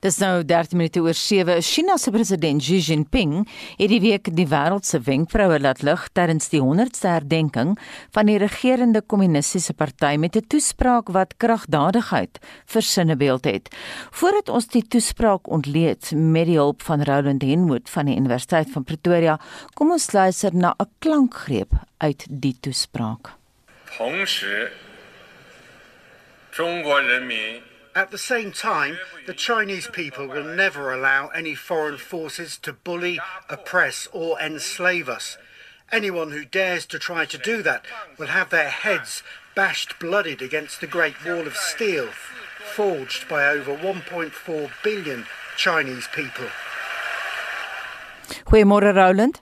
Dis nou 13 minute oor 7. China se president Xi Jinping het die week die wêreld se wenkvroue laat lig tydens die 100ste herdenking van die regerende kommunistiese party met 'n toespraak wat kragdadigheid vir sinnebeeld het. Voordat ons die toespraak ontleed met die hulp van Roland Henwood van die Universiteit van Pretoria, kom ons luister na 'n klankgreep uit die toespraak. 同时，中国人民 At the same time, the Chinese people will never allow any foreign forces to bully, oppress, or enslave us. Anyone who dares to try to do that will have their heads bashed blooded against the Great Wall of Steel, forged by over 1.4 billion Chinese people. Goeiemôre Roland.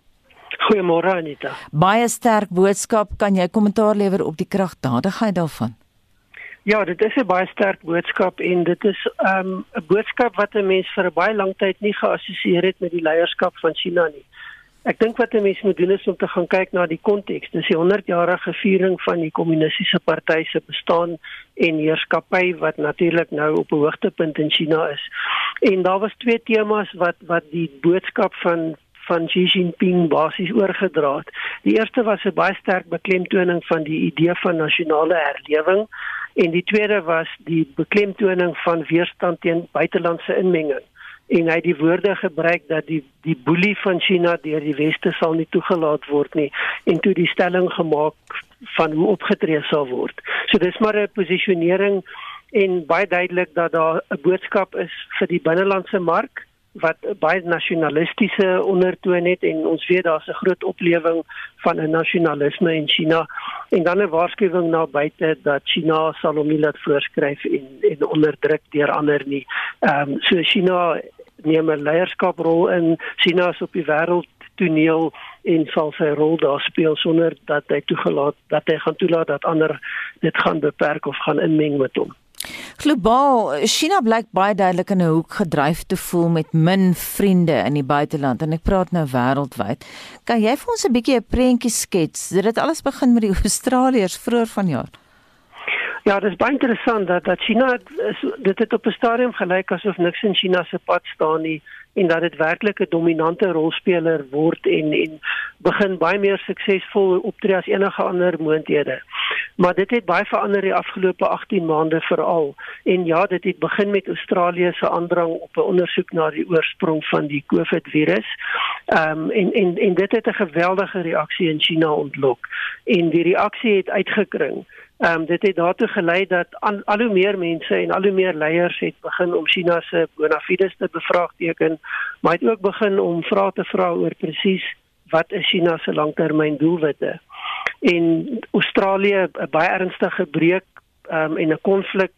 Goeiemôre Anita. Baie sterk boodskap, kan jy kommentaar lewer op die kragdadigheid daarvan? Ja, dit is 'n baie sterk boodskap en dit is ehm, 'n um, boodskap wat 'n mens vir 'n baie lang tyd nie geassosieer het met die leierskap van China nie. Ek dink wat 'n mens moet doen is om te gaan kyk na die konteks. Dis die 100-jarige viering van die kommunistiese party se bestaan en heerskappy wat natuurlik nou op 'n hoogtepunt in China is. En daar was twee temas wat wat die boodskap van van Xi Jinping basies oorgedra het. Die eerste was 'n baie sterk beklemtoning van die idee van nasionale herlewing en die tweede was die beklemtoning van weerstand teen buitelandse inmenging en hy het die woorde gebruik dat die die boelie van China deur die weste sal nie toegelaat word nie en toe die stelling gemaak van hoe opgetree sal word. So dis maar 'n posisionering en baie duidelik dat daar 'n boodskap is vir die binnelandse mark wat baie nasionalistiese ondertoon het en ons weet daar's 'n groot oplewing van 'n nasionalisme in China en dan 'n waarskuwing na buite dat China sal hom nie laat voorskryf en en onderdruk deur ander nie. Ehm um, so China neem 'n leierskaprol in China is op die wêreld toneel en sal sy rol daar speel sonder dat hy toegelaat dat hy gaan toelaat dat ander dit gaan beperk of gaan inmeng met hom. Globaal, China blyk baie duidelik in 'n hoek gedryf te voel met min vriende in die buiteland en ek praat nou wêreldwyd. Kan jy vir ons 'n bietjie 'n prentjie skets? Dit het alles begin met die Australiërs vroeër vanjaar. Ja, dit is baie interessant dat dat China dit het op 'n stadium gelyk asof niks in China se pad staan nie en dat dit werklik 'n dominante rolspeler word en en begin baie meer suksesvol optree as enige ander moondhede. Maar dit het baie verander die afgelope 18 maande veral. En ja, dit het begin met Australië se aandrang op 'n ondersoek na die oorsprong van die COVID-virus. Ehm um, en en en dit het 'n geweldige reaksie in China ontlok. En die reaksie het uitgekring. Ehm um, dit het daartoe gelei dat an, al hoe meer mense en al hoe meer leiers het begin om China se bona fides te bevraagteken, maar het ook begin om vrae te vra oor presies wat is China se langtermyndoelwitte. En Australië 'n baie ernstige breuk um, en 'n konflik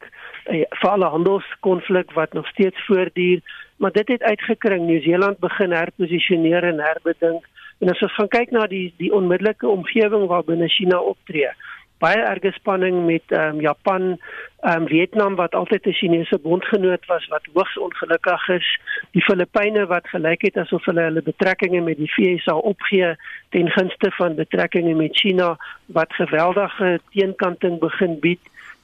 eh, vir alle handelskonflik wat nog steeds voortduur maar dit het uitgekring. Nieu-Seeland begin herposisioneer en herbedink. En as ons gaan kyk na die die onmiddellike omgewing waarbinne China optree baie erge spanning met ehm um, Japan, ehm um, Vietnam wat altyd 'n Chinese bondgenoot was wat hoogs ongelukkig is, die Filippyne wat gelyk het asof hulle hulle betrekkinge met die VS opgee ten gunste van betrekkinge met China wat geweldige teenkanting begin bied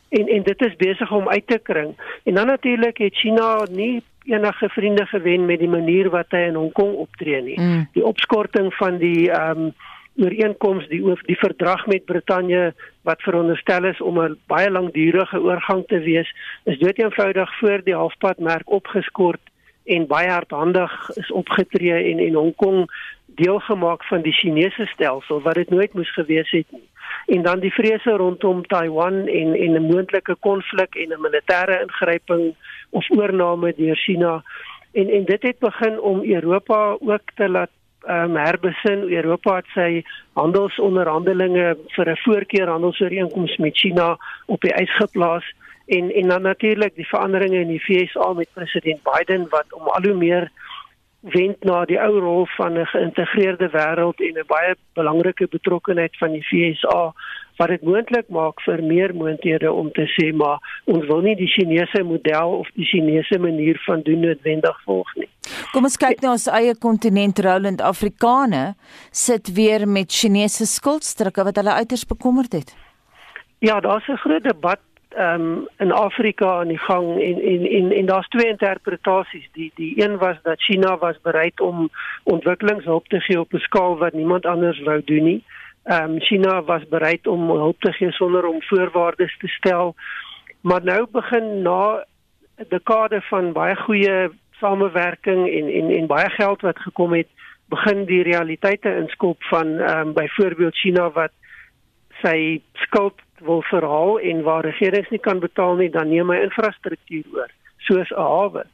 en en dit is besig om uit te kring. En dan natuurlik het China nie enige vriende gewen met die manier wat hy in Hong Kong optree nie. Mm. Die opskorting van die ehm um, ooreenkoms die die verdrag met Brittanje wat veronderstel is om 'n baie langdurige oorgang te wees is dood eenvoudig voor die halfpadmerk opgeskort en baie hardhandig is opgetree en en Hong Kong deel gemaak van die Chinese stelsel wat dit nooit moes gewees het nie. En dan die vrese rondom Taiwan en en 'n moontlike konflik en 'n militêre ingryping of oorneem deur China. En en dit het begin om Europa ook te laat um, herbesin Europa het sy handelsonderhandelinge vir 'n voorkeur handelsooreenkoms met China op die ys geplaas en en dan natuurlik die veranderinge in die VSA met president Biden wat om al hoe meer wend na die ou rol van 'n geïntegreerde wêreld en 'n baie belangrike betrokkeheid van die VSA wat dit moontlik maak vir meer moonthede om te sê maar ons wil nie die Chinese model of die Chinese manier van doen noodwendig volg nie. Kom ons kyk na ons eie kontinent Roland Afrikane sit weer met Chinese skuldstukke wat hulle uiters bekommerd het. Ja, daar's 'n groot debat ehm um, in Afrika aan die gang en en en, en daar's twee interpretasies. Die die een was dat China was bereid om ontwikkelingshulp te gee op 'n skaal wat niemand anders wou doen nie. Ehm um, China was bereid om hulp te gee sonder om voorwaardes te stel. Maar nou begin na 'n dekade van baie goeie samewerking en en en baie geld wat gekom het, begin die realiteite inskop van ehm um, byvoorbeeld China wat sy skuld wil verhaal en waar regerings nie kan betaal nie, dan neem hy infrastruktuur oor, soos 'n hawe.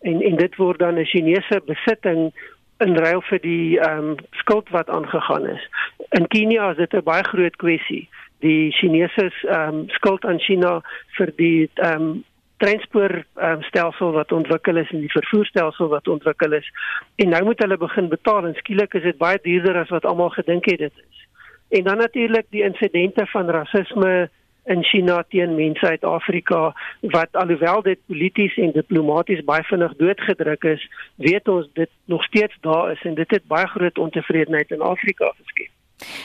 En en dit word dan 'n Chinese besitting in ruil vir die ehm um, skuld wat aangegaan is. In Kenia is dit 'n baie groot kwessie. Die Chinese ehm um, skuld aan China vir die ehm um, transport um, stelsel wat ontwikkel is en die vervoerstelsel wat ontwikkel is. En nou moet hulle begin betaal en skielik is dit baie duurder as wat almal gedink het dit is. En dan natuurlik die insidente van rasisme in China teen mense uit Afrika wat alhoewel dit polities en diplomaties baie vinnig doodgedruk is, weet ons dit nog steeds daar is en dit het baie groot ontevredenheid in Afrika geskep.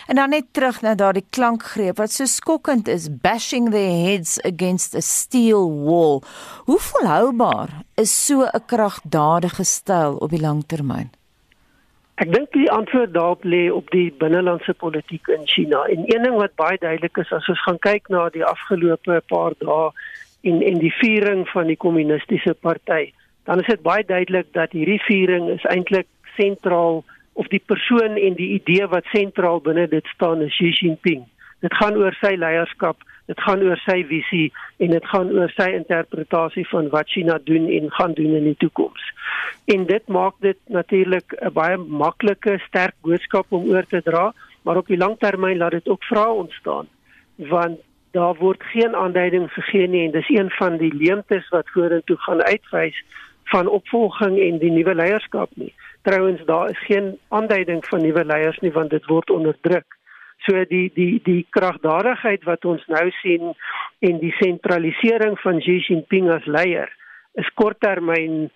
En dan net terug na daardie klankgreep wat so skokkend is, bashing their heads against a steel wall. Hoe volhoubaar is so 'n kragdadige styl op die lang termyn? Ek dink die antwoord daarop lê op die binnelandse politiek in China. En een ding wat baie duidelik is as ons gaan kyk na die afgelope paar dae en en die viering van die kommunistiese party, dan is dit baie duidelik dat hierdie viering is eintlik sentraal of die persoon en die idee wat sentraal binne dit staan is Xi Jinping. Dit gaan oor sy leierskap, dit gaan oor sy visie en dit gaan oor sy interpretasie van wat China doen en gaan doen in die toekoms. En dit maak dit natuurlik 'n baie maklike sterk boodskap om oor te dra, maar op die langtermyn laat dit ook vrae ontstaan want daar word geen aanduiding gegee nie en dis een van die leemtes wat vorentoe gaan uitwys van opvolging en die nuwe leierskap nie. Trouwens daar is geen aanduiding van nuwe leiers nie want dit word onderdruk. So die die die kragdadigheid wat ons nou sien en die sentralisering van Xi Jinping as leier is korttermyn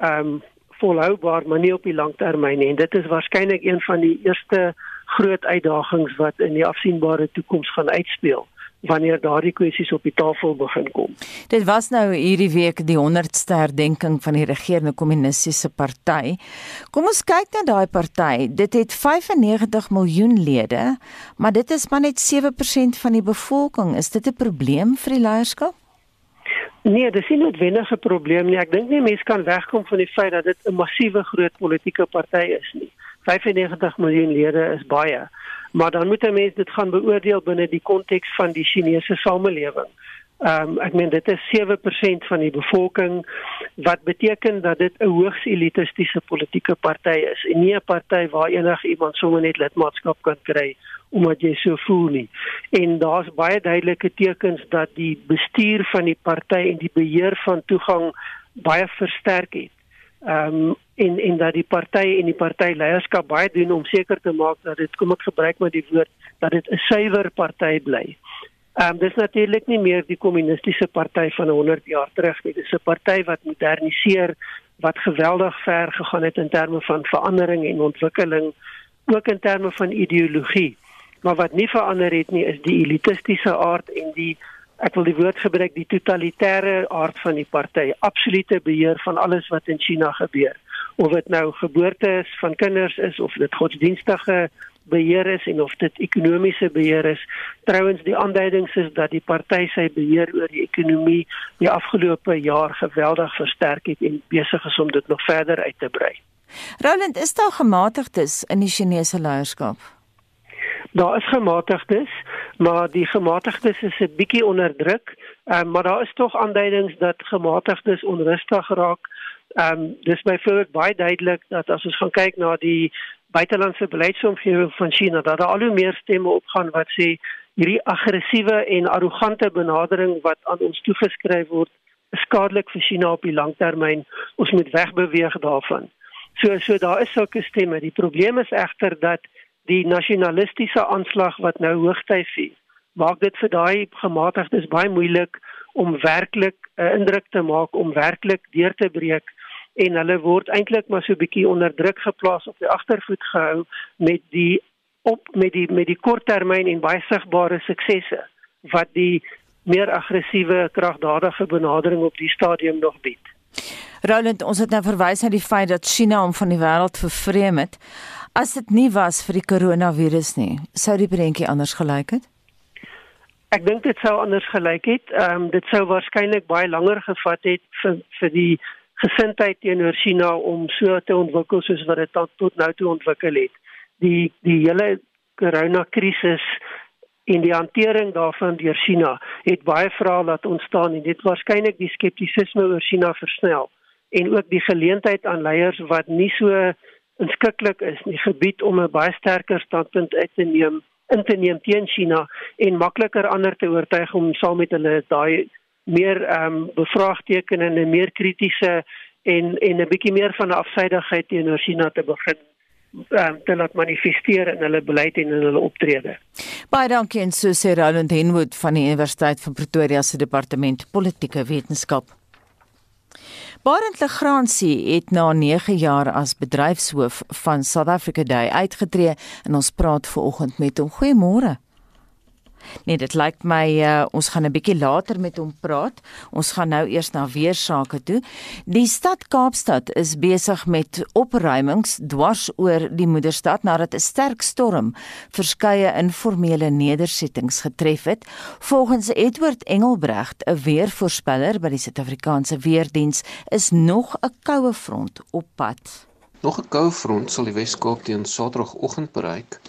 ehm um, volhoubaar maar nie op die langtermyn nie en dit is waarskynlik een van die eerste groot uitdagings wat in die afsienbare toekoms gaan uitspeel wanneer daardie kwessies op die tafel begin kom. Dit was nou hierdie week die 100ste herdenking van die regerende kommunistiese party. Kom ons kyk na daai party. Dit het 95 miljoen lede, maar dit is maar net 7% van die bevolking. Is dit 'n probleem vir die leierskap? Nee, dis nie noodwendig 'n probleem nie. Ek dink nie mense kan wegkom van die feit dat dit 'n massiewe groot politieke party is nie. 95 miljoen lede is baie maar dan moet 'n mens dit gaan beoordeel binne die konteks van die Chinese samelewing. Ehm um, ek meen dit is 7% van die bevolking wat beteken dat dit 'n hoogs elitistiese politieke party is en nie 'n party waar enigiemand sommer net lidmaatskap kan kry omdat jy so voel nie. En daar's baie duidelike tekens dat die bestuur van die party en die beheer van toegang baie versterk het. Ehm um, en en dat die party en die partyleierskap baie doen om seker te maak dat dit kom ek gebruik maar die woord dat dit 'n suiwer party bly. Ehm um, dis natuurlik nie meer die kommunistiese party van 100 jaar terug nie. Dis 'n party wat moderniseer, wat geweldig ver gegaan het in terme van verandering en ontwikkeling, ook in terme van ideologie. Maar wat nie verander het nie is die elitistiese aard en die ek wil die woord gebruik die totalitêre aard van die party, absolute beheer van alles wat in China gebeur of dit nou geboorte is van kinders is of dit godsdienstige beheer is en of dit ekonomiese beheer is. Trouwens die aanduidings is dat die party sy beheer oor die ekonomie die afgelope jaar geweldig versterk het en besig is om dit nog verder uit te brei. Roland, is daar gematigdes in die Chinese leierskap? Daar is gematigdes, maar die gematigdes is 'n bietjie onder druk, um, maar daar is tog aanduidings dat gematigdes onrustig raak Ehm um, dis byvoorbeeld baie duidelik dat as ons gaan kyk na die buitelandse beleidsomgewing van China dat daar al hoe meer stemme opgaan wat sê hierdie aggressiewe en arrogante benadering wat aan ons toegeskryf word skadelik vir China op die langtermyn. Ons moet wegbeweeg daarvan. So so daar is sulke stemme. Die probleem is egter dat die nasionalistiese aanslag wat nou hoogtyd vier, maak dit vir daai gematigdes baie moeilik om werklik 'n uh, indruk te maak om werklik deur te breek en hulle word eintlik maar so 'n bietjie onder druk geplaas op die agtervoet gehou met die op met die met die korttermyn en baie sigbare suksesse wat die meer aggressiewe, kragdadige benadering op die stadium nog bied. Roland, ons het nou verwys na die feit dat China hom van die wêreld vervreem het. As dit nie was vir die koronavirus nie, sou die prentjie anders gelyk het? Ek dink dit sou anders gelyk het. Ehm um, dit sou waarskynlik baie langer gevat het vir vir die gesindheid teenoor China om so te ontwikkel soos wat dit tot nou toe ontwikkel het. Die die hele koronakrisis en die hantering daarvan deur China het baie vrae laat ontstaan en dit waarskynlik die skeptisisme oor China versnel en ook die geleentheid aan leiers wat nie so inskikkelik is nie gebied om 'n baie sterker standpunt uit te neem in te neem teen China en makliker ander te oortuig om saam met hulle daai meer ehm um, bevraagtekenende en meer kritiese en en 'n bietjie meer van 'n afsydigheid teenoor China te begin um, te laat manifesteer in hulle beleid en in hulle optrede. Baie dankie en so sê Roland Henwood van die Universiteit van Pretoria se departement politieke wetenskap. Barend Legrandsie het na 9 jaar as bedryfshoof van South Africa Day uitgetree en ons praat ver oggend met hom. Goeiemôre. Nee, dit lyk my uh, ons gaan 'n bietjie later met hom praat. Ons gaan nou eers na weersake toe. Die stad Kaapstad is besig met opruimings dwars oor die moederstad nadat 'n sterk storm verskeie informele nedersettings getref het. Volgens Edward Engelbrecht, 'n weervoorspeller by die Suid-Afrikaanse Weerdiens, is nog 'n koue front op pad. Nog 'n koue front sal die Wes-Kaap teen Saterdagoggend bereik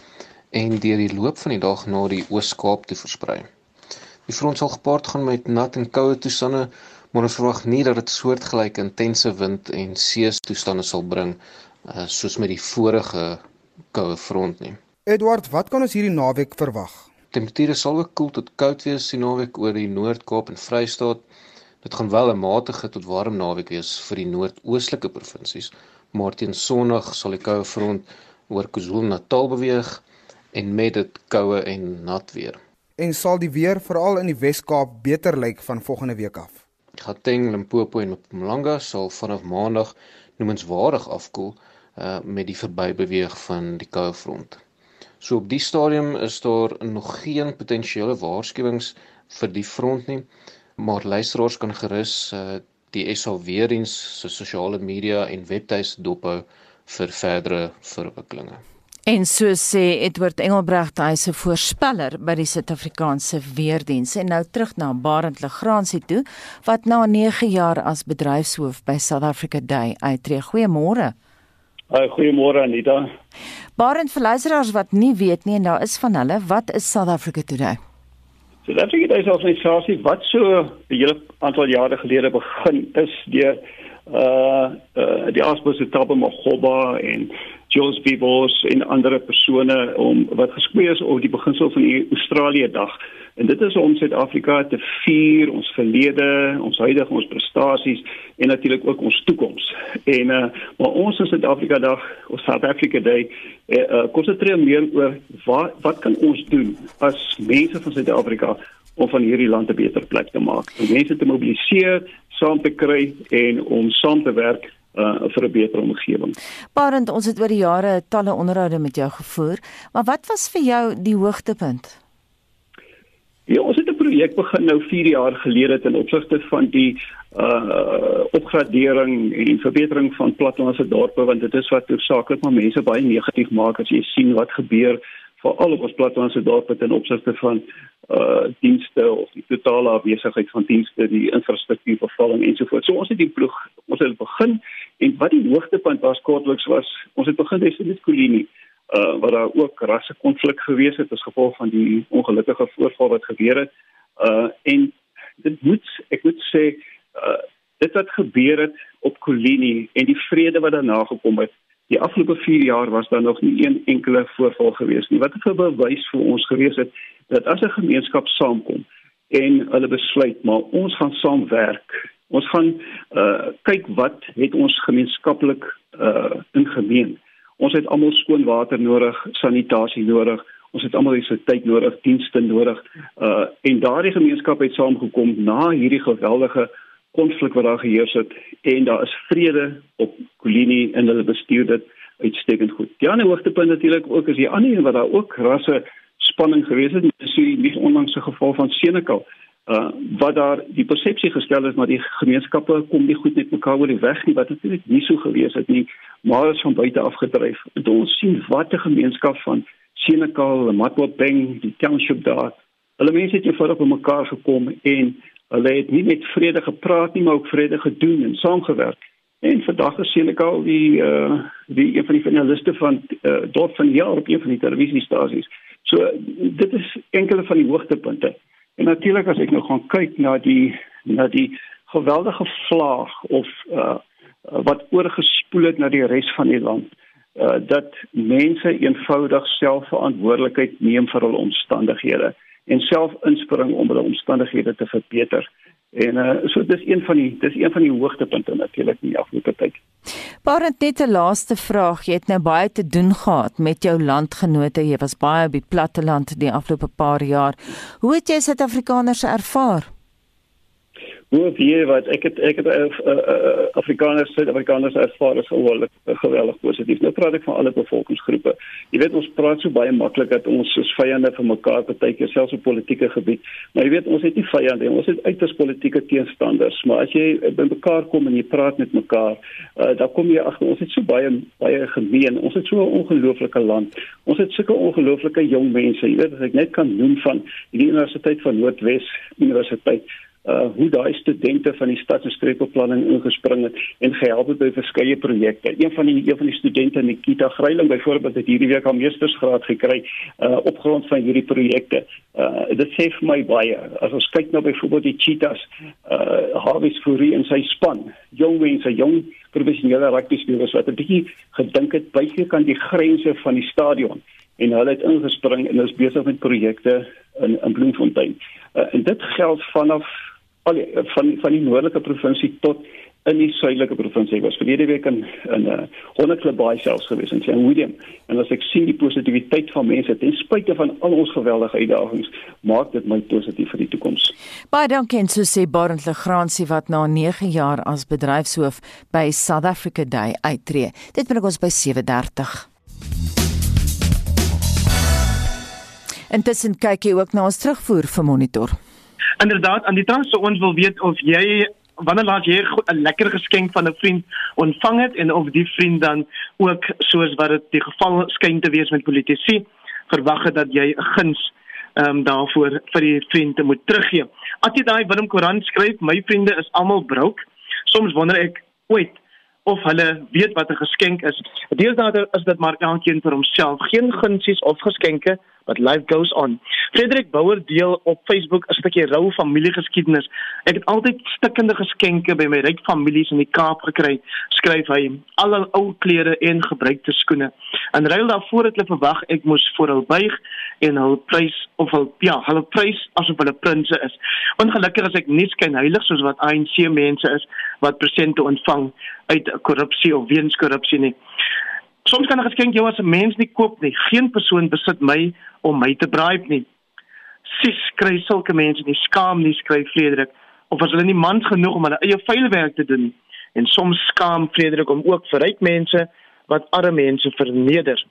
en deur die loop van die dag na die Oos-Kaap toe versprei. Die front sal gepaard gaan met nat en koue toestande, maar ons verwag nie dat dit soortgelyke intense wind en seestoestande sal bring uh, soos met die vorige koue front nie. Edward, wat kan ons hierdie naweek verwag? Temperature sal ook koel tot koud wees die naweek oor die Noord-Kaap en Vrystaat. Dit gaan wel 'n matige tot warm naweek wees vir die noordoostelike provinsies, maar teen Sondag sal die koue front oor KwaZulu-Natal beweeg en met dit koue en nat weer. En sal die weer veral in die Wes-Kaap beter lyk van volgende week af? Gauteng, Limpopo en Mpumalanga sal vanaf Maandag noemenswaardig afkoel uh met die verbybeweeg van die koue front. So op die stadium is daar nog geen potensiële waarskuwings vir die front nie, maar luisteraars kan gerus uh die SA weerdiens se sosiale media en webtuis dophou vir verdere verwikkelinge. En so sê Edward Engelbregt, hy's 'n voorspeller by die Suid-Afrikaanse Weerdienste en nou terug na Barend Legrandsie toe wat na 9 jaar as bedryfshoof by South Africa Day uittreë. Goeiemôre. Hi, goeiemôre Anita. Barend vir luisteraars wat nie weet nie en daar is van hulle, wat is South Africa Today? South Africa Day is 'n organisasie wat so 'n hele aantal jare gelede begin is deur uh uh die Asbos Tabba Mogoba en Jules Bibos en ander persone om wat geskei is op die beginsel van die Australië dag. En dit is om Suid-Afrika te vier, ons verlede, ons huidige, ons prestasies en natuurlik ook ons toekoms. En uh maar ons in Suid-Afrika dag, ons South Africa Day, uh, uh konsentreer meer oor wat wat kan ons doen as mense van Suid-Afrika om van hierdie land 'n beter plek te maak. Om mense te mobiliseer, saam te kry en om saam te werk uh vir 'n beter omgewing. Parent, ons het oor die jare talle onderhoude met jou gevoer, maar wat was vir jou die hoogtepunt? Ja, ons het 'n projek begin nou 4 jaar gelede ten opsigte van die uh opgradering en verbetering van plattelandse dorpe want dit is wat hoofsaaklik maar mense baie negatief maak as jy sien wat gebeur veral op ons plattelandse dorpe ten opsigte van uh dienste of die totale afwesigheid van dienste, die infrastruktuurvervalling ensovoorts. So ons het die ploeg ons het begin en wat die hoogtepunt was kortliks was ons het begin met Kolini uh waar daar ook rasse konflik gewees het as gevolg van die ongelukkige voorval wat gebeur het. Uh en dit moet ek moet sê uh dit wat gebeur het op Kolini en die vrede wat daarna gekom het Die afgelope 4 jaar was daar nog nie een enkele voorval gewees nie. Wat vir bewys vir ons gewees het dat as 'n gemeenskap saamkom en hulle besluit maar ons gaan saamwerk. Ons gaan uh kyk wat het ons gemeenskaplik uh in gemeen. Ons het almal skoon water nodig, sanitasie nodig. Ons het almal elektrisiteit nodig, dienste nodig. Uh en daardie gemeenskap het saamgekom na hierdie geweldige konflik wat daar geheers het en daar is vrede op Kolini en hulle bestuur dit uitstekend goed. Die ander hoogtepunt natuurlik ook is die ander een wat daar ook rasse spanning gewees het, dis die nie onlangse geval van Senekal uh wat daar die persepsie gestel is maar die gemeenskappe kom nie goed met mekaar oor die weg nie wat natuurlik nie so gewees het nie maar is van buite af gedryf ons sien wat 'n gemeenskap van Senekal, Matwabeng, die township daar hulle mense het eenvoudig by mekaar gekom en hulle het nie net vrede gepraat nie maar ook vrede gedoen en saamgewerk. En vandag is Senekal die uh die een van die finaliste van uh, dorp van die jaar op een van die televisiestasies. So dit is enkele van die hoogtepunte. En natuurlik as ek nou gaan kyk na die na die geweldige vlaag of uh wat oorgespoel het na die res van die land uh dat mense eenvoudig self verantwoordelikheid neem vir hul omstandighede en self inspring om hulle omstandighede te verbeter. En uh so dis een van die dis een van die hoogtepunte natuurlik in die afgelope tyd. Parent net 'n laaste vraag. Jy het nou baie te doen gehad met jou landgenote. Jy was baie op die platteland die afgelope paar jaar. Hoe het jy Suid-Afrikaners ervaar? Hoe wie wat ek het ek het uh, uh, Afrikaners Suid-Afrikaners ervaar is geweldig geweldig positief. Nou praat ek van alle bevolkingsgroepe. Jy weet ons praat so baie maklik dat ons soos vyande vir mekaar partykeer selfs op politieke gebied. Maar jy weet ons het nie vyande nie. Ons het uiters politieke teenstanders. Maar as jy by mekaar kom en jy praat met mekaar, uh, dan kom jy agter ons het so baie baie gemeen. Ons het so 'n ongelooflike land. Ons het sulke ongelooflike jong mense. Jy weet as ek net kan noem van die Universiteit van Noordwes Universiteit uh hoe daai studente van die stad se streekbeplanning ingespring het en gehelp het by verskeie projekte. Een van die een van die studente Nikita Greiling byvoorbeeld het hierdie week haar meestersgraad gekry uh op grond van hierdie projekte. Uh dit sê vir my baie. As ons kyk nou byvoorbeeld die Cheetahs, uh Harvey's Fury en sy span, jong mense, jong professionele rugby spelers wat 'n bietjie gedink het buite kan die grense van die stadion en hulle het ingespring en is besig met projekte in in Bloemfontein. Uh, en dit geld vanaf al van van die noordelike provinsie tot in die suidelike provinsie. Ek was verlede week in in 'n uh, Honderklip Baai selfs gewees in St. William en as ek sien die positiwiteit van mense ten spyte van al ons geweldige uitdagings, maak dit my positief vir die toekoms. Baie dankie en so sê Barend Legrandsie wat na 9 jaar as bedryfshoof by South Africa Day uittreë. Dit bring ons by 7:30. Intussen kyk jy ook na ons terugvoer vir monitor. Inderdaad, aan die tans so ons wil weet of jy wanneer laat jy 'n lekker geskenk van 'n vriend ontvang het en of die vriend dan ook soos wat dit die geval skyn te wees met politici verwag het dat jy 'n guns ehm um, daarvoor vir die vriend moet teruggee. As jy daai Willem Koran skryf, my vriende is almal broke. Soms wonder ek ooit of hulle weet wat 'n geskenk is. Deesdae is dit maar elkeen vir homself, geen gunsies of geskenke but life goes on. Frederik Bouwer deel op Facebook 'n stukkie rou familiegeskiedenis. Ek het altyd stikkende geskenke by my ryk families in die Kaap gekry, skryf hy. Al hul ou klere en gebruikte skoene. En ruil daarvoor het hulle verwag ek moes vir hulle buig en hul prys of hul ja, hulle prys asof hulle prinses is. Ongelukkig as ek nie skyn heilig soos wat ANC mense is wat presente ontvang uit korrupsie of weens korrupsie nie. Soms kan 'n geskenk jou as 'n mens nie koop nie. Geen persoon besit my om my te bribe nie. Sis kry sulke mense nie skaam nie skryf Frederik of as hulle nie man genoeg om hulle eie vuil werk te doen nie. En soms skaam Frederik om ook vir ryk mense wat arme mense verneder.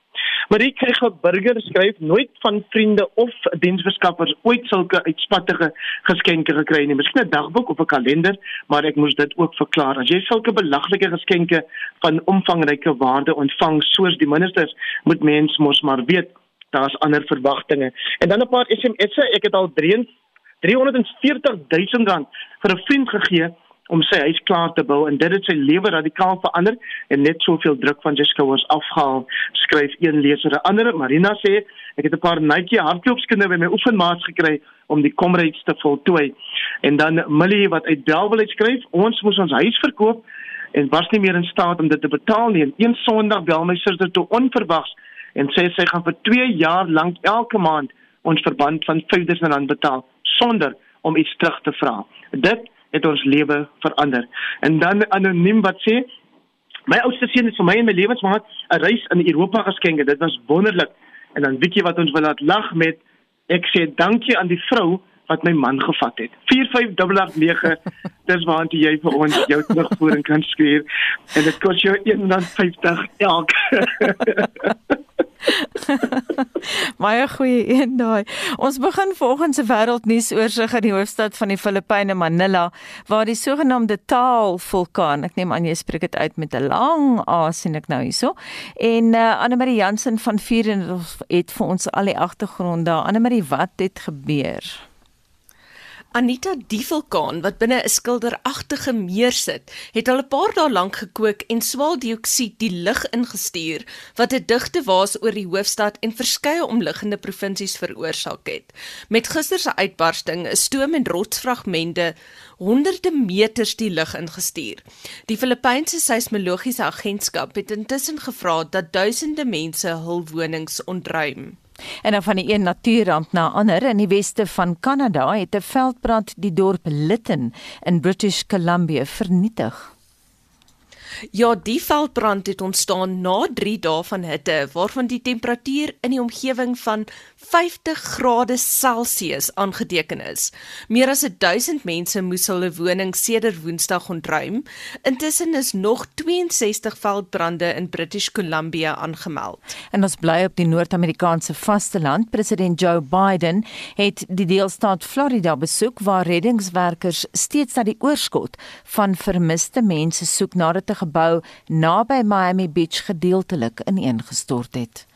Marie Krugel Burger skryf nooit van vriende of diensverskaffers ooit sulke uitspattige geskenke gekry nie. Miskien 'n dagboek of 'n kalender, maar ek moes dit ook verklaar. As jy sulke belaglike geskenke van omvangryke waarde ontvang soos die ministers, moet mens mos maar weet daar's ander verwagtinge. En dan 'n paar SMS'e, ek het al 340 000 rand vir 'n vriend gegee om sy huis klaar te bou. En dit het sy lewe radikaal verander en net soveel druk van Jessica was afgehaal skryf een leser 'n ander. Marina sê ek het 'n paar Nike hardloopskoene by my oefenmaats gekry om die Comrades te voltooi. En dan Millie wat uit Delwel skryf ons moes ons huis verkoop en was nie meer in staat om dit te betaal nie. En een Sondag bel my suster toe onverwags en sê sy gaan vir 2 jaar lank elke maand ons verband van R5000 betaal sonder om iets terug te vra. Dit het ons lewe verander. En dan anoniem wat sê my oudste seun het vir my en my lewensmaat 'n reis in Europa geskenk. Dit was wonderlik. En dan weet jy wat ons wil laat lag met ek sê dankie aan die vrou wat my man gevat het. 45889 dis waantoe jy vir ons jou terugvoering kan skuur en dit kos jou 150 elk. Baie goeie een daai. Ons begin vanoggend se wêreldnuus oorsig in die hoofstad van die Filippyne, Manila, waar die sogenaamde Taal vulkaan, ek neem aan jy spreek dit uit met 'n lang A sien ek nou hierso. En uh, Anne Marie Jansen van Vieren het vir ons al die agtergrond daar. Anne Marie, wat het gebeur? Anita die vulkaan wat binne 'n skilderagtige meer sit, het al 'n paar dae lank gekook en swaaldioksied die lug ingestuur wat 'n digte waas oor die hoofstad en verskeie omliggende provinsies veroorsaak het. Met gister se uitbarsting is stoom en rotsfragmente honderde meters die lug ingestuur. Die Filippynse seismologiese agentskap het intussen gevra dat duisende mense hul wonings ontruim. En dan van die een natuurramp na ander in die weste van Kanada het 'n veldbrand die dorp Lytton in British Columbia vernietig. Ja, die veldbrand het ontstaan na 3 dae van hitte waarvan die temperatuur in die omgewing van 50 grade Celsius aangeteken is. Meer as 1000 mense moes hulle woning sedert Woensdag ontruim. Intussen is nog 62 veldbrande in British Columbia aangemeld. En ons bly op die Noord-Amerikaanse vasteland. President Joe Biden het die deelstaat Florida besoek waar reddingswerkers steeds na die oorskot van vermiste mense soek nadat 'n gebou naby Miami Beach gedeeltelik ineengestort het.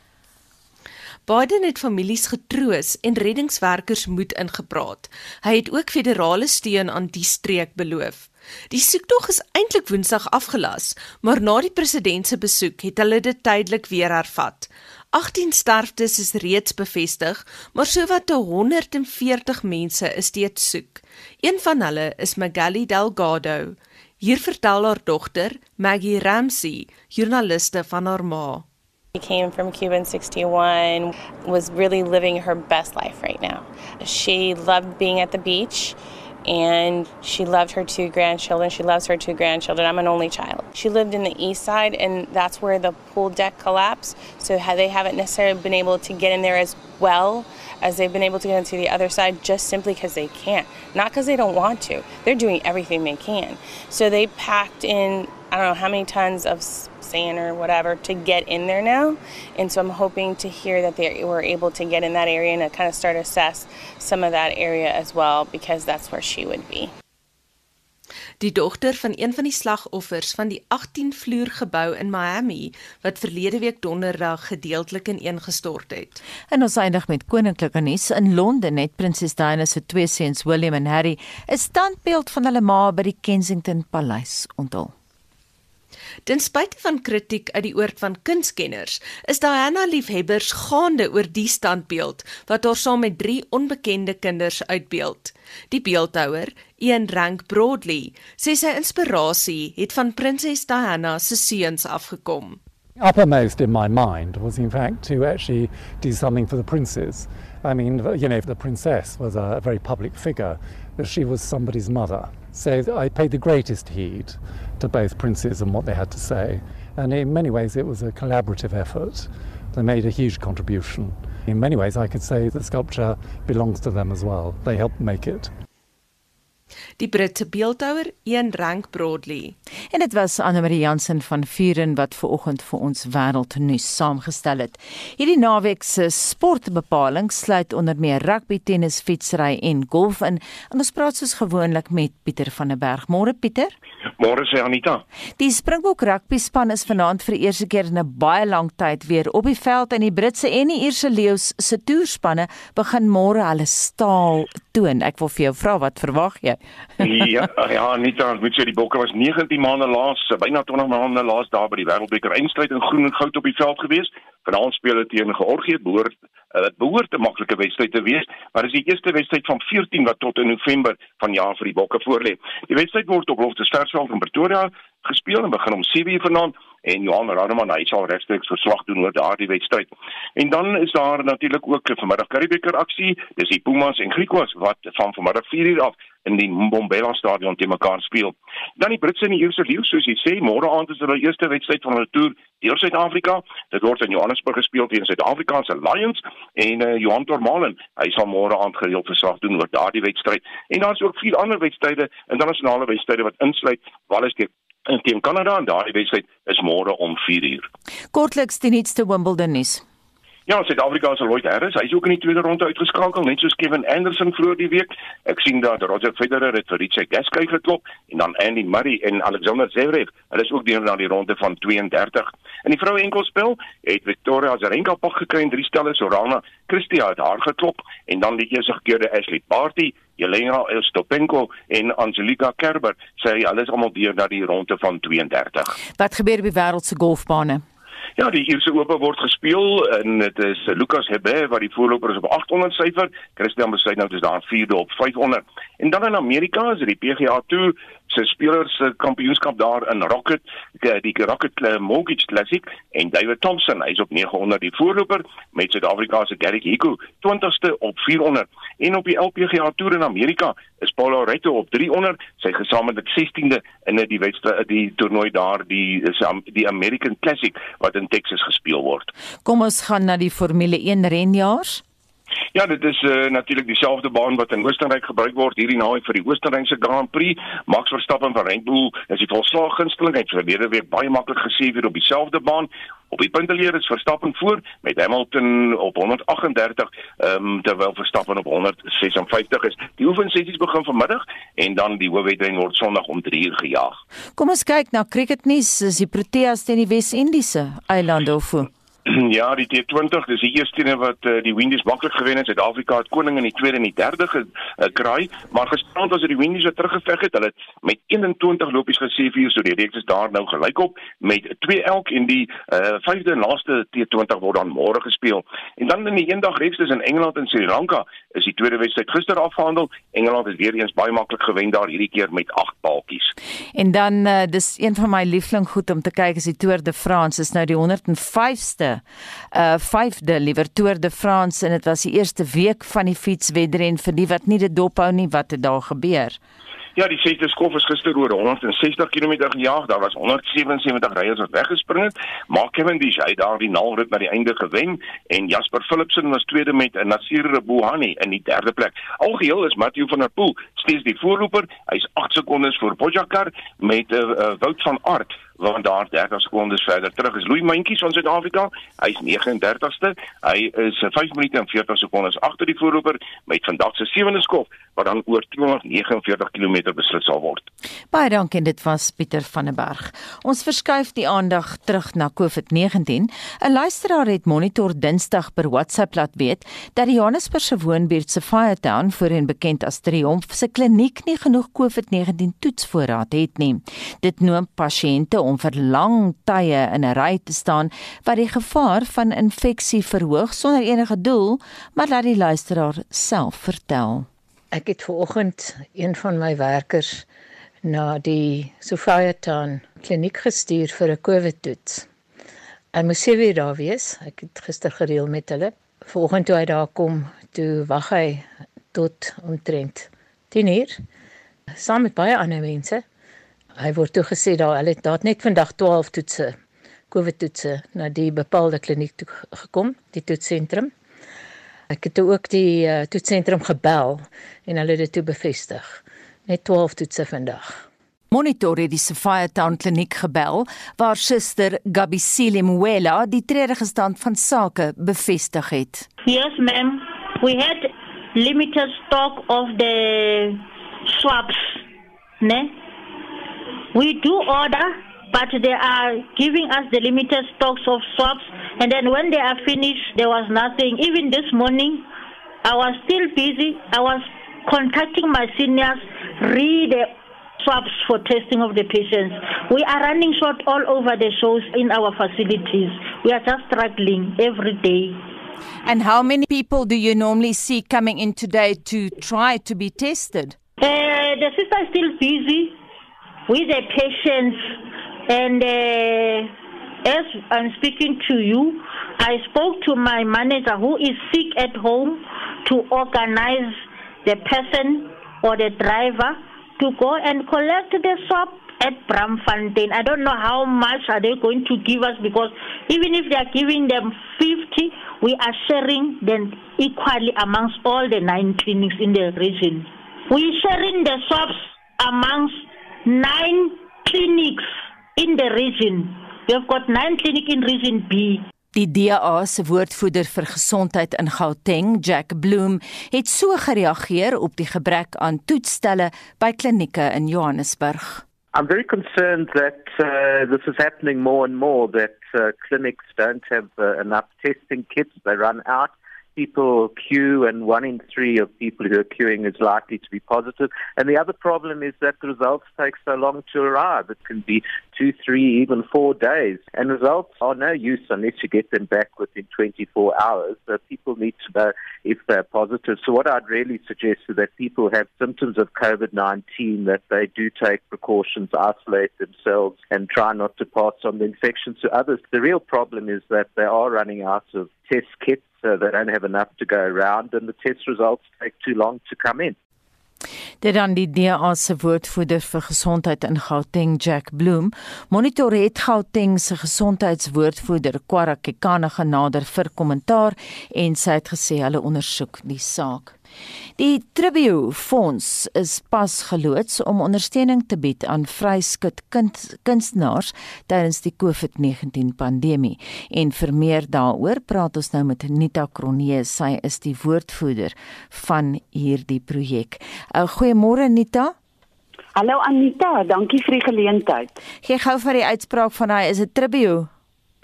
Biden het families getroos en reddingswerkers moed ingepraat. Hy het ook federale steun aan die streek beloof. Die soektog is eintlik Woensdag afgelas, maar na die president se besoek het hulle dit tydelik weer hervat. 18 sterftes is reeds bevestig, maar sowat 140 mense is steeds soek. Een van hulle is Magali Delgado. Hier vertel haar dogter, Maggie Ramsey, joernaliste van haar ma. She came from Cuba in 61, was really living her best life right now. She loved being at the beach and she loved her two grandchildren. She loves her two grandchildren. I'm an only child. She lived in the east side and that's where the pool deck collapsed. So they haven't necessarily been able to get in there as well as they've been able to get into the other side just simply because they can't. Not because they don't want to. They're doing everything they can. So they packed in, I don't know how many tons of sand or whatever to get in there now. And so I'm hoping to hear that they were able to get in that area and to kind of start assess some of that area as well because that's where she would be. die dogter van een van die slagoffers van die 18-vloer gebou in Miami wat verlede week donderdag gedeeltelik ineengestort het. En ons eindig met koninklike nuus in Londen het prinses Diana se twee seuns William en Harry 'n standbeeld van hulle ma by die Kensington Paleis onthul. Ten spyte van kritiek uit die oord van kunskenners, is Diana liefhebbers gaande oor die standbeeld wat haar saam met drie onbekende kinders uitbeeld. Die beeldhouer, Ian Rank Broadley, sê sy inspirasie het van prinses Diana se seuns afgekom. Uppermost in my mind was in fact to actually do something for the princes. I mean, you know, the princess was a very public figure, she was somebody's mother. So I paid the greatest heed to both princes and what they had to say. And in many ways, it was a collaborative effort. They made a huge contribution. In many ways, I could say the sculpture belongs to them as well. They helped make it. Die Britse beeldhouer, Ian Rank Broadley. En dit was Anne Marie Jansen van Vuren wat ver oggend vir ons wêreldnuus saamgestel het. Hierdie naweek se sportbepaling sluit onder meer rugby, tennis, fietsry en golf in. En ons praat soos gewoonlik met Pieter van der Berg. Môre Pieter. Môre sê Anita. Die Springbok rugby span is vanaand vir die eerste keer in 'n baie lang tyd weer op die veld en die Britse en die Ierse leeu's se toerspanne begin môre hulle staal toon. Ek wil vir jou vra wat verwag jy? ja, ja, Anita, ek moet sê die Bokke was 19 maande laas, byna 20 maande laas daar by die Wêreldbeker eindstryd in groen en goud op die veld gewees. Vanaand speel hulle teen Georgië, behoort dit uh, behoort 'n maklike wedstryd te wees, maar dis die eerste wedstryd van 14 wat tot in November vanjaar vir die Bokke voorlê. Die wedstryd word op Loftusversveld in Pretoria gespeel en begin om 7:00 vanaand en Johan Rademan hy sal regstreeks verslag doen oor daardie wedstryd. En dan is daar natuurlik ook vanmiddag Karibeker aksie. Dis die Pumas en Griquas wat van vanmiddag 4:00 af in die Mbombela stadion te mekaar speel. Dan die Britse en die Ierse leeu soos jy sê, môre aand is hulle eerste wedstryd van hulle toer deur Suid-Afrika. Dit word in Johannesburg gespeel teen Suid-Afrikaanse Lions en uh, Johan Tormalen, hy sal môre aand gereeld verslag doen oor daardie wedstryd. En daar's ook vier ander wedstryde, internasionale wedstryde wat insluit Wallis teen in teen Kanada en daardie wedstryd is môre om 4uur. Kortliks die nuutste Wimbledon nuus. Ja, Suid-Afrika se Lloyd Harris, hy's ook in die tweede ronde uitgeskakel, net soos Kevin Anderson vroeër die week. Ek sien dat Roger Federer het vir Richard Gasquet geklop en dan Andy Murray en Alexander Zverev. Hulle is ook deur na die ronde van 32. In die vroue enkelspel het Victoria Azarenka pak gekry in drie stelle, Sorana Kristia het haar geklop en dan die eerste gekeerde Ashley Barty Jelena Stopenko en Angelika Kerber sê hulle is almal deur na die ronde van 32. Wat gebeur op die wêreld se golfbane? Ja, die Ierse Ope word gespeel en dit is Lucas Herbert wat die voorloper is op 800 syfer. Christian Besuit nou dis daar 4de op 500. En dan in Amerika is dit die PGA Tour se spelers se kampioenskap daar in Rocket, die, die Rocket Mortgage Classic en David Thompson, hy's op 900 die voorloper met Suid-Afrika se Garrick Hiko 20ste op 400. En op die LPGA Tour in Amerika is Paulo Retto op 300, sy gesamentlik 16de in die wedstryd die toernooi daar die die American Classic wat in Texas gespeel word. Kom ons gaan na die Formule 1 renjaars. Ja, dit is uh, natuurlik dieselfde baan wat in Oostenryk gebruik word hierdie naweek vir die Oostenrykse Grand Prix. Max Verstappen van Red Bull is die volslaag gunsteling. Hy het verlede week baie maklik gesê weer op dieselfde baan. Op die punteleer is Verstappen voor met Hamilton op 138, ehm um, terwyl Verstappen op 156 is. Die oefensessies begin vanmiddag en dan die hoofwedren word Sondag om 3uur gejaag. Kom ons kyk na cricketnuus. Is die Proteas teen die Wes-Indiese eilande of hoe? Ja, die T20, dis die eerste een wat uh, die Windies maklik gewen het. Suid-Afrika het koning in die tweede en die derde gekry, uh, maar gisterand was dit die Windies wat teruggeveg het. Hulle het met 21 lopies gesê vir so die reeks is daar nou gelyk op met 2 elk en die uh, vyfde en laaste T20 word dan môre gespeel. En dan in die eendag reeks tussen Engeland en Sri Lanka is die tweede wedstryd gister afgehandel. Engeland het weer eens baie maklik gewen daar hierdie keer met 8 paaltjies. En dan uh, dis een van my liefling goed om te kyk is die Tour de France is nou die 105ste uh 5de liewer Tour de France en dit was die eerste week van die fietswedren vir die wat nie dit dophou nie wat het daar gebeur. Ja, die sesde skof is gister oor 160 km gejaag. Daar was 177 ryers wat weggespring het. Mark Cavendish het daar die nalrit na die einde gewen en Jasper Philipsen was tweede met Nasir Bouhani in die derde plek. Algeheel is Matthew van der Poel steeds die voorloper. Hy's 8 sekondes voor Pogacar met 'n uh, uh, Wout van Aert want daar 30 sekondes verder terug is Louis Mentjies van Suid-Afrika. Hy's 39ste. Hy is 5 minute en 40 sekondes agter die voorloper met vandag se sewende skof wat dan oor 249 km beslis sal word. Baie dankie dit was Pieter van der Berg. Ons verskuif die aandag terug na COVID-19. 'n Luisteraar het monitor Dinsdag per WhatsApp laat weet dat die Johannesburgse woonbuurt se Firetown, voorheen bekend as Triomf, se kliniek nie genoeg COVID-19 toetsvoorraad het nie. Dit noem pasiënte om vir lang tye in 'n ry te staan wat die gevaar van infeksie verhoog sonder enige doel, maar laat die luisteraar self vertel. Ek het vanoggend een van my werkers na die Sophiatown kliniek gestuur vir 'n COVID-toets. Hy moes sewe uur daar wees. Ek het gister gereël met hulle. Vanoggend toe hy daar kom, toe wag hy tot omtrent 10 uur saam met baie ander mense. Hy word toe gesê daar hulle het daar net vandag 12 toetse, COVID toetse na die bepaalde kliniek toe gekom, die toetsentrum. Ek het ook die uh, toetsentrum gebel en hulle het dit toe bevestig. Net 12 toetse vandag. Monitor het die Sapphire Town kliniek gebel waar suster Gabisile Mwela die treurige stand van sake bevestig het. Yes ma'am, we had limited stock of the swabs, né? We do order but they are giving us the limited stocks of swabs and then when they are finished there was nothing. Even this morning i was still busy. I was contacting my seniors read the swabs for testing of the patients. We are running short all over the shows in our facilities. We are just struggling every day and how many people do you normally see coming in today to try to be tested? Uh, the sister is still busy with the patients. And uh, as I'm speaking to you, I spoke to my manager who is sick at home to organize the person or the driver to go and collect the swab at Bramfontein. I don't know how much are they going to give us because even if they are giving them 50, we are sharing them equally amongst all the nine clinics in the region. We are sharing the swabs amongst nine clinics in the region. We have got nine clinics in region B. Die DA se woordvoerder vir gesondheid in Gauteng, Jack Bloem, het so gereageer op die gebrek aan toetsstelle by klinieke in Johannesburg. I'm very concerned that uh, this is happening more and more that uh, clinics don't have uh, enough testing kits they run out people queue, and one in three of people who are queuing is likely to be positive. And the other problem is that the results take so long to arrive. It can be two, three, even four days. And results are no use unless you get them back within 24 hours. So people need to know if they're positive. So what I'd really suggest is that people have symptoms of COVID-19, that they do take precautions, isolate themselves, and try not to pass on the infection to others. The real problem is that they are running out of test kits so they don't have enough to go around and the test results take too long to come in. Dit dan die DA se woordvoerder vir gesondheid in Gauteng, Jack Bloem, monitor het Gauteng se gesondheidswoordvoerder Kwara Kekana genader vir kommentaar en sy het gesê hulle ondersoek die saak. Die Tribute Fonds is pas geloods om ondersteuning te bied aan vryskut kind, kunstenaars tydens die COVID-19 pandemie. En vir meer daaroor praat ons nou met Nita Kronee. Sy is die woordvoerder van hierdie projek. Uh, Goeiemôre Nita. Hallo Anita, dankie vir die geleentheid. Gee gou vir die uitspraak van hy is 'n Tribute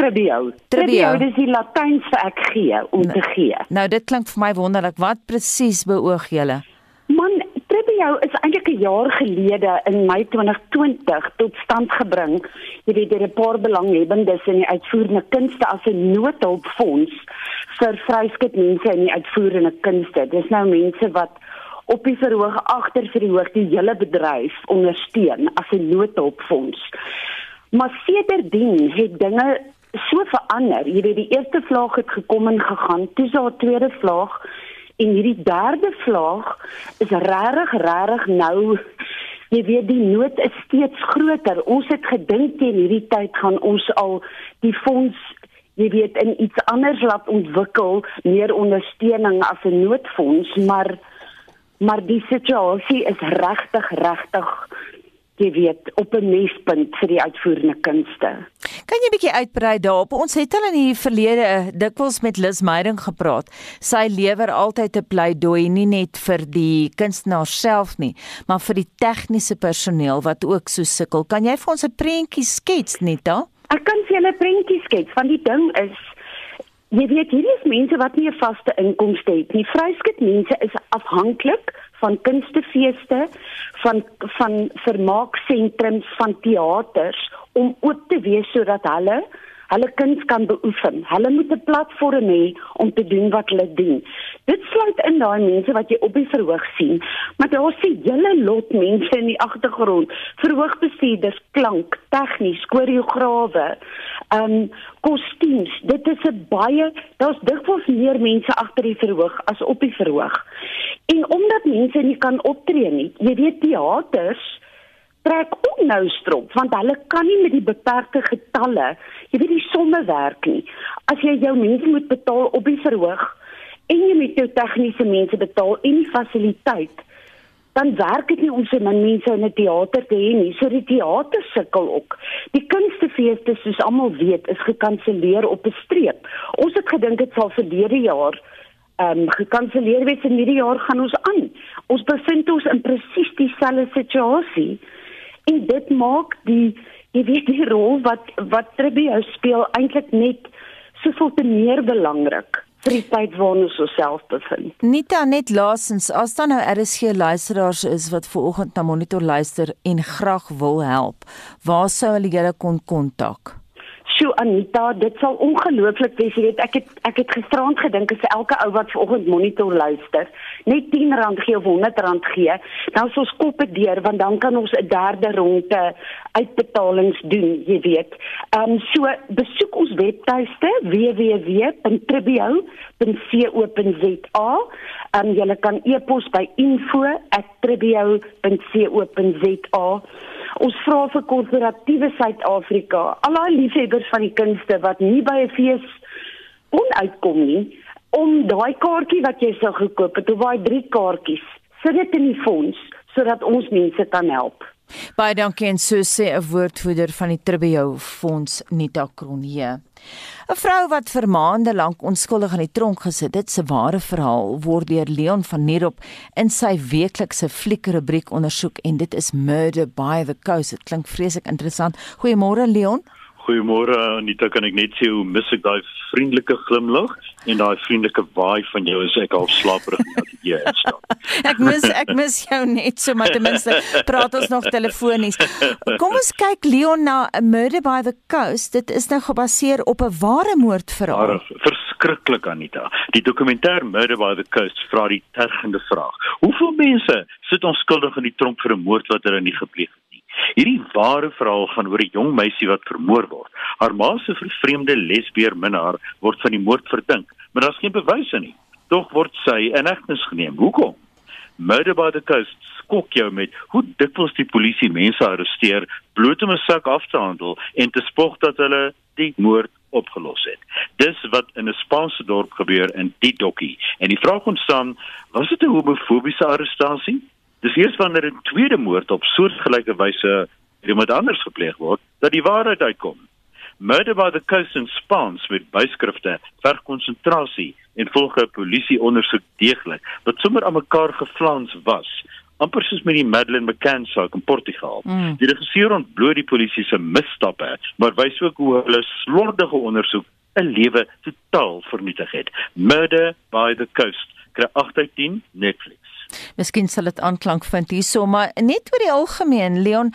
Tribio. Tribio is die Latyns vir ek gee om te gee. Nou dit klink vir my wonderlik. Wat presies beoog julle? Man, Tribio is eintlik 'n jaar gelede in Mei 2020 tot stand gebring. Jy weet, deur 'n paar belanghebbendes in die uitvoerende kunste as 'n noodhulpfonds vir vryskut mense in die uitvoerende kunste. Dis nou mense wat op die verhoog agter vir die hoog die hele bedryf ondersteun as 'n noodhulpfonds. Maar sedertdien het dinge so verander. Jy weet die eerste vlaag het gekom en gegaan, toe is daar 'n tweede vlaag en hierdie derde vlaag is regtig regtig nou jy weet die nood is steeds groter. Ons het gedink teen hierdie tyd gaan ons al die fonds jy weet in iets anders laat ontwikkel, meer ondersteuning as 'n noodfonds, maar maar die situasie is regtig regtig jy weet op 'n mespunt vir die uitvoerende kunste. Kan jy 'n bietjie uitbrei daarop? Ons het al in die verlede dikwels met Lis Meyding gepraat. Sy lewer altyd 'n pleidooi nie net vir die kunstenaar self nie, maar vir die tegniese personeel wat ook so sukkel. Kan jy vir ons 'n prentjie skets net da? Ek kan vir julle 'n prentjie skets van die ding is Jy weet hierdie is mense wat nie 'n vaste inkomste het nie. Vryskut mense is afhanklik van kunstefeeste, van van vermaaksentrums, van teaters om oop te wees sodat hulle hulle kuns kan beoefen. Hulle moet 'n platform hê om te doen wat hulle doen. Dit sluit in daai mense wat jy op die verhoog sien, maar daar is 'n hele lot mense in die agtergrond, verhoogbestuurders, klank, tegnies, koreograwe, um, kostuums. Dit is 'n baie daar's dikwels meer mense agter die verhoog as op die verhoog. En omdat mense nie kan optree nie, jy weet teaters trek ook nou strop want hulle kan nie met die beperkte getalle, jy weet die somme werk nie. As jy jou mense moet betaal op die verhoog en jy moet jou tegniese mense betaal en die fasiliteit, dan werk dit nie om so min mense in 'n teater te hê nie. So die teater sukkel ook. Die kunstefeeste soos almal weet is gekanselleer op 'n streep. Ons het gedink dit sal verlede jaar ehm um, gekanselleer wees en hierdie jaar gaan ons aan. Ons bevind ons in presies dieselfde situasie. En dit maak die jy weet die rol wat wat Tribio speel eintlik net soveel te meer belangrik vir die tyd waarin ons osself bevind. Nita net laasens as dan nou RSG luisteraars is wat ver oggend na monitor luister en graag wil help, waar sou hulle julle kon kontak? Sjoe Anita, dit sal ongelooflik wees. Jy weet, ek het ek het gisterand gedink as elke ou wat vanoggend monitor luister, net R10 gee of R100 gee, dan is ons koppe deur want dan kan ons 'n derde ronde uitbetalings doen, jy weet. Ehm um, so besoek ons webtuiste www.tribio.co.za. Ehm um, jy kan e-pos by info@tribio.co.za. Ons vra vir korporatiewe Suid-Afrika, al daai liefhebbers van die kunste wat nie by 'n fees kon uitkom nie, om daai kaartjie wat jy sou gekoop het, of daai drie kaartjies, sit dit in die fonds sodat ons mense kan help. Baie dankie en so sê 'n woordvoerder van die Tribio Fonds Nita Kronje. 'n Vrou wat vir maande lank onskuldig in die tronk gesit het, se ware verhaal word deur Leon van Nierop in sy weeklikse fliekrubriek ondersoek en dit is Murder by the Coast. Dit klink vreeslik interessant. Goeiemôre Leon. Goeiemôre Anita, kan ek net sê hoe mis ek daai vriendelike glimlag en daai vriendelike waai van jou as ek al slaperig in die huis staan. ek mis ek mis jou net so maar ten minste praat ons nog telefonies. Kom ons kyk Leon na Murder by the Coast. Dit is nou gebaseer op 'n ware moordverhaal. Verskriklik Anita. Die dokumentêr Murder by the Coast vra die tergende vraag: Hoeveel mense sit onskuldig in die tronk vir 'n moord wat hulle nie gepleeg het? Hierdie ware verhaal gaan oor 'n jong meisie wat vermoor word. Haar ma se vervreemde lesbier minnaar word van die moord verdink, maar daar's geen bewyse nie. Tog word sy in hegtenis geneem. Hoekom? Murder by the Coast skok jou met hoe dikwels die polisie mense arresteer bloot om 'n sak af te handel en te spog dat hulle die moord opgelos het. Dis wat in 'n Spaanse dorp gebeur in die dokkie. En die vraag ontstaan, was dit 'n homofobiese arrestasie? Dis eers wanneer 'n tweede moord op soortgelyke wyse deur iemand anders gepleeg word, dat die waarheid uitkom. Murder by the Coast in Spaans met byskrifte ver konsentrasie en volge polisie ondersoek deeglik wat sommer aan mekaar geflans was amper soos met die Madeleine McCann saak in Portugal. Mm. Die regisseur ontbloot die polisie se misstappe, maar wys ook hoe hulle slordige ondersoek 'n lewe totaal vernietig het. Murder by the Coast kry 8 uit 10 Netflix. Miskien sal dit aanklank vind hierso, maar net oor die algemeen, Leon,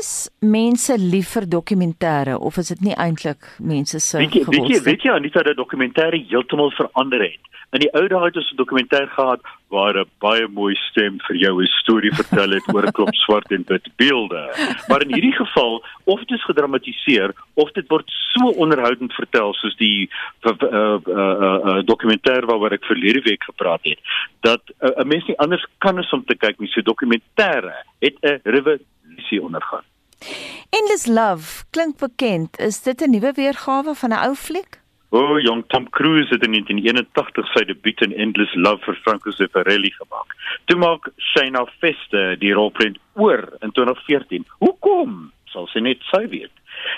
is mense lief vir dokumentêre of is dit nie eintlik mense se gewildste? Weet jy, weet jy, Anita, dat dokumentêre heeltemal verander het. In die ou dae het ons 'n dokumentêr gehad waar 'n baie mooi stem vir jou 'n storie vertel het oor 'n klop swart en wit beelde. Maar in hierdie geval, of dit is gedramatiseer of dit word so onderhoudend vertel soos die uh, uh, uh, uh, dokumentêr waaroor ek verlede week gepraat het, dat 'n uh, mens nie anders kan as om te kyk nie. So dokumentêre het 'n revolusie ondergaan. Endless Love klink bekend. Is dit 'n nuwe weergawe van 'n ou fliek? Oh, jong Tom Cruise het in 1981 sy debuut in Endless Love vir Franco Zeffirelli gemaak. Toe maak Shayna Feste die rolprent oor in 2014. Hoekom? Sal sy net sy weet.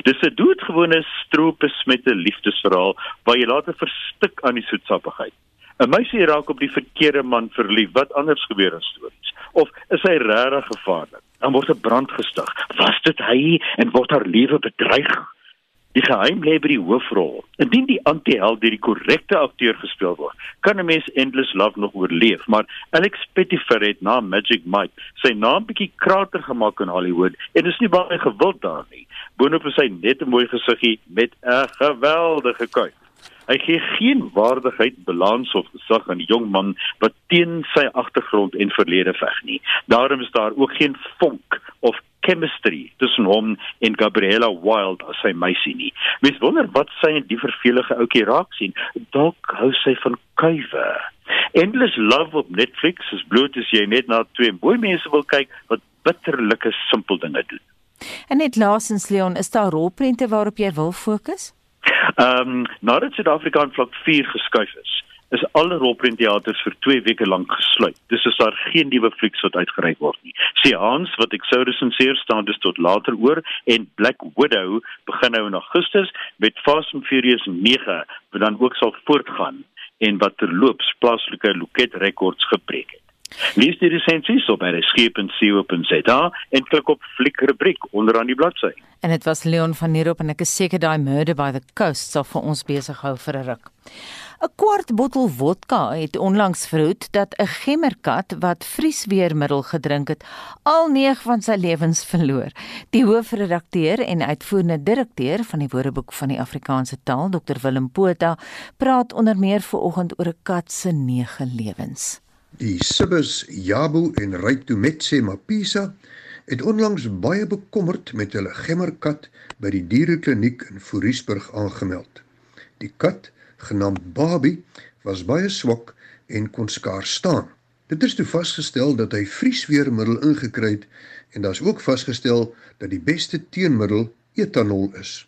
Dis 'n doodgewone stroopes met 'n liefdesverhaal waar jy later verstik aan die soetsappigheid. 'n Meisie raak op die verkeerde man verlief. Wat anders gebeur in stories? Of is hy regtig gevaarlik? Dan word 'n brand gestig. Was dit hy en word haar lewe bedreig? Die geheim lê by die hoofrol. Indien die anti-held deur die korrekte akteur gespeel word, kan 'n mens Endless Love nog oorleef, maar Alex Pettyfer het na Magic Mike sy naam bietjie krater gemaak in Hollywood en is nie baie gewild daar nie. Boonop is hy net 'n mooi gesiggie met 'n geweldige kuif. Hy gee geen waardigheid, balans of gesag aan die jong man wat teen sy agtergrond en verlede veg nie. Daarom is daar ook geen vonk of chemistry tussen hom en Gabriella Wild as sy meisie nie. Mens wonder wat sy in die vervelige ouetjie raak sien. Dalk hou sy van kuive. Endless Love op Netflix is bloot as jy net na twee mooi mense wil kyk wat bitterlike simpel dinge doen. En net laasens Leon, is daar rolprente waarop jy wil fokus? Ehm um, nadat Suid-Afrika in vlak 4 geskuif is, is alle rolprentteaters vir 2 weke lank gesluit. Dis is daar geen nuwe flieks wat uitgereik word nie. Seans wat ek sou resenseer staan dis tot later oor en Black Widow begin nou in Augustus met Fast and Furious 9 wat dan ook sal voortgaan en wat terloops plaaslike loket rekords gebreek het. Lees die resensies op by reskeep.co.za en klik op fliek rubriek onderaan die bladsy. En dit was Leon van Nierop en ek is seker daai Murder by the Coast sal vir ons besig hou vir 'n ruk. 'n kwart bottel vodka het onlangs verhoed dat 'n gemmerkat wat vriesweermiddel gedrink het, al 9 van sy lewens verloor. Die hoofredakteur en uitvoerende direkteur van die Woordeboek van die Afrikaanse taal, Dr Willem Botha, praat onder meer vooroggend oor 'n kat se 9 lewens. Die Sibbes Jabu en Rytumetse Mapisa het onlangs baie bekommerd met hulle gemmerkat by die dierekliniek in Foriesburg aangemeld. Die kat genaamd Babi was baie swak en kon skaars staan. Dit is toe vasgestel dat hy vriesweermiddel ingekry het en daar's ook vasgestel dat die beste teenmiddel etanol is.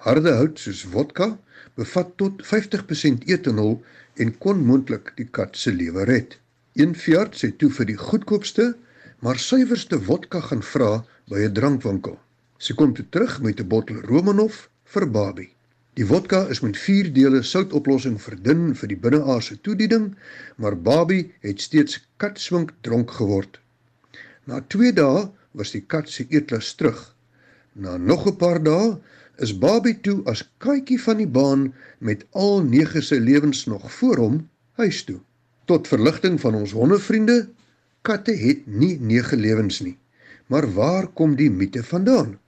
Harde hout soos vodka bevat tot 50% etanol en kon moontlik die kat se lewe red. Een veearts sê toe vir die goedkoopste maar suiwerste vodka gaan vra by 'n drankwinkel. Sy kom toe terug met 'n bottel Romanov vir Babie. Die vodka is met 4 dele soutoplossing verdun vir die binneaardse toediening, maar Babie het steeds katswink dronk geword. Na 2 dae was die kat se eetlus terug. Na nog 'n paar dae is Babie toe as katjie van die baan met al 9 se lewens nog voor hom huis toe. Tot verligting van ons hondevriende, katte het nie 9 lewens nie. Maar waar kom die mite vandaan?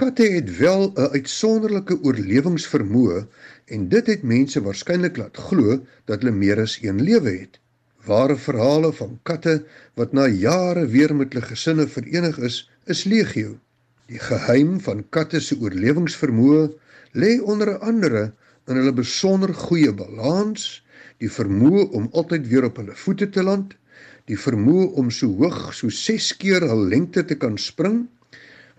Katte het wel 'n uitsonderlike oorlewingsvermoë en dit het mense waarskynlik laat glo dat hulle meer as een lewe het. Ware verhale van katte wat na jare weer met hulle gesinne verenig is, is legio. Die geheim van katte se oorlewingsvermoë lê onder andere in hulle besonder goeie balans, die vermoë om altyd weer op hulle voete te land, die vermoë om so hoog so 6 keer hul lengte te kan spring,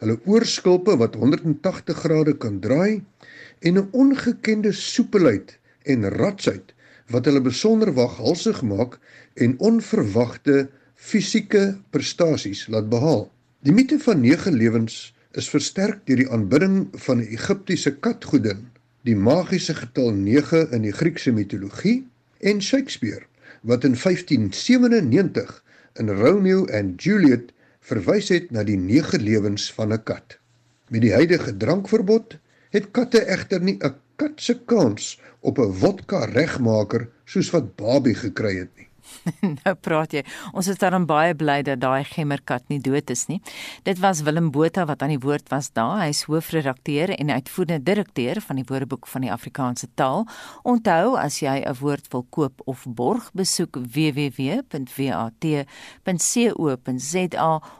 hulle oorskulpe wat 180 grade kan draai en 'n ongekende soepelheid en ratsheid wat hulle besonder waghalsig maak en onverwagte fisieke prestasies laat behaal. Die mite van 9 lewens is versterk deur die aanbidding van 'n Egiptiese katgodin, die magiese getal 9 in die Griekse mitologie en Shakespeare wat in 1597 in Romeo and Juliet verwys het na die nege lewens van 'n kat. Met die huidige drankverbod het katte egter nie 'n kat se kans op 'n vodka regmaker soos wat Barbie gekry het nie. nou praat jy. Ons is daarom baie bly dat daai gemmerkat nie dood is nie. Dit was Willem Botha wat aan die woord was daar. Hy is hoofredakteur en uitvoerende direkteur van die Woordeboek van die Afrikaanse taal. Onthou as jy 'n woord wil koop of borg, besoek www.wat.co.za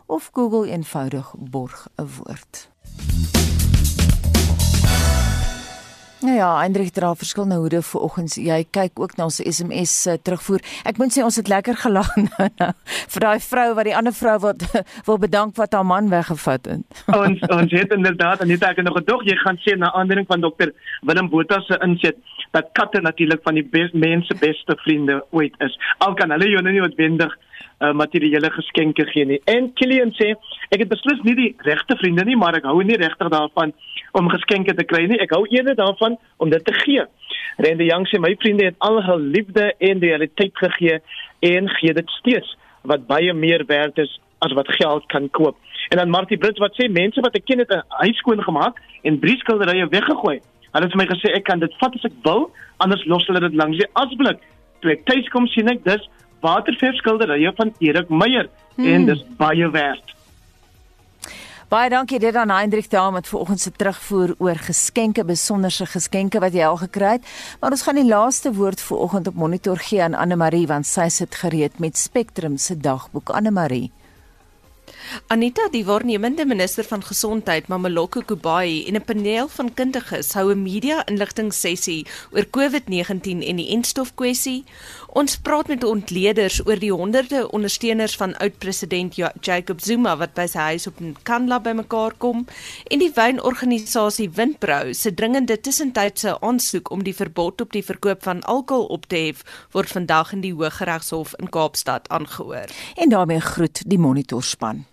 of Google eenvoudig borg 'n woord. Nou ja, Hendrik dra verskillende hoede vir oggens. Jy kyk ook na ons SMS uh, terugvoer. Ek moet sê ons het lekker gelag nou, nou vir daai vrou wat die ander vrou wat wil bedank wat haar man weggevat het. ons ons het inderdaad en net ek nog gedog jy gaan sê na aandering van dokter Willem Botha se inset dat katte natuurlik van die bes, mense beste vriende ooit is. Al kan hulle jou nou nie noodwendig uh, materiële geskenke gee nie. En Kilian sê ek het beslis nie die regte vriende nie, maar ek hou nie regtig daarvan om geskenke te kry nie. Ek hou eerder daarvan om dit te gee. Rende Young sê my vriende het al hul liefde en realiteit gegee en gee dit steeds wat baie meer werd is as wat geld kan koop. En dan Martie Brits wat sê mense wat ek ken het 'n huis skoon gemaak en drie skilderye weggegooi. Hulle het vir my gesê ek kan dit vat as ek wil, anders los hulle dit langs die asblik. Toe ek tuis kom sien ek dis waterverf skilderye van Erik Meyer hmm. en dis baie werd. Baie dankie dit aan Hendrik Daam wat vanoggend se terugvoer oor geskenke, besonderse geskenke wat jy al gekry het. Maar ons gaan die laaste woord vanoggend op monitor gee aan Anne Marie want sy sit gereed met Spectrum se dagboek Anne Marie. Anita, die waarnemende minister van gesondheid, Mameloko Kubai en 'n paneel van kundiges hou 'n media-inligtingssessie oor COVID-19 en die enstofkwessie. Ons praat met ontleeders oor die honderde ondersteuners van oud-president Jacob Zuma wat by sy huis op Nkandla bymekaar kom en die wynorganisasie Windbrou se dringende tussentydse aansoek om die verbod op die verkoop van alkohol op te hef word vandag in die Hooggeregshof in Kaapstad aangehoor. En daarmee groet die monitorspan.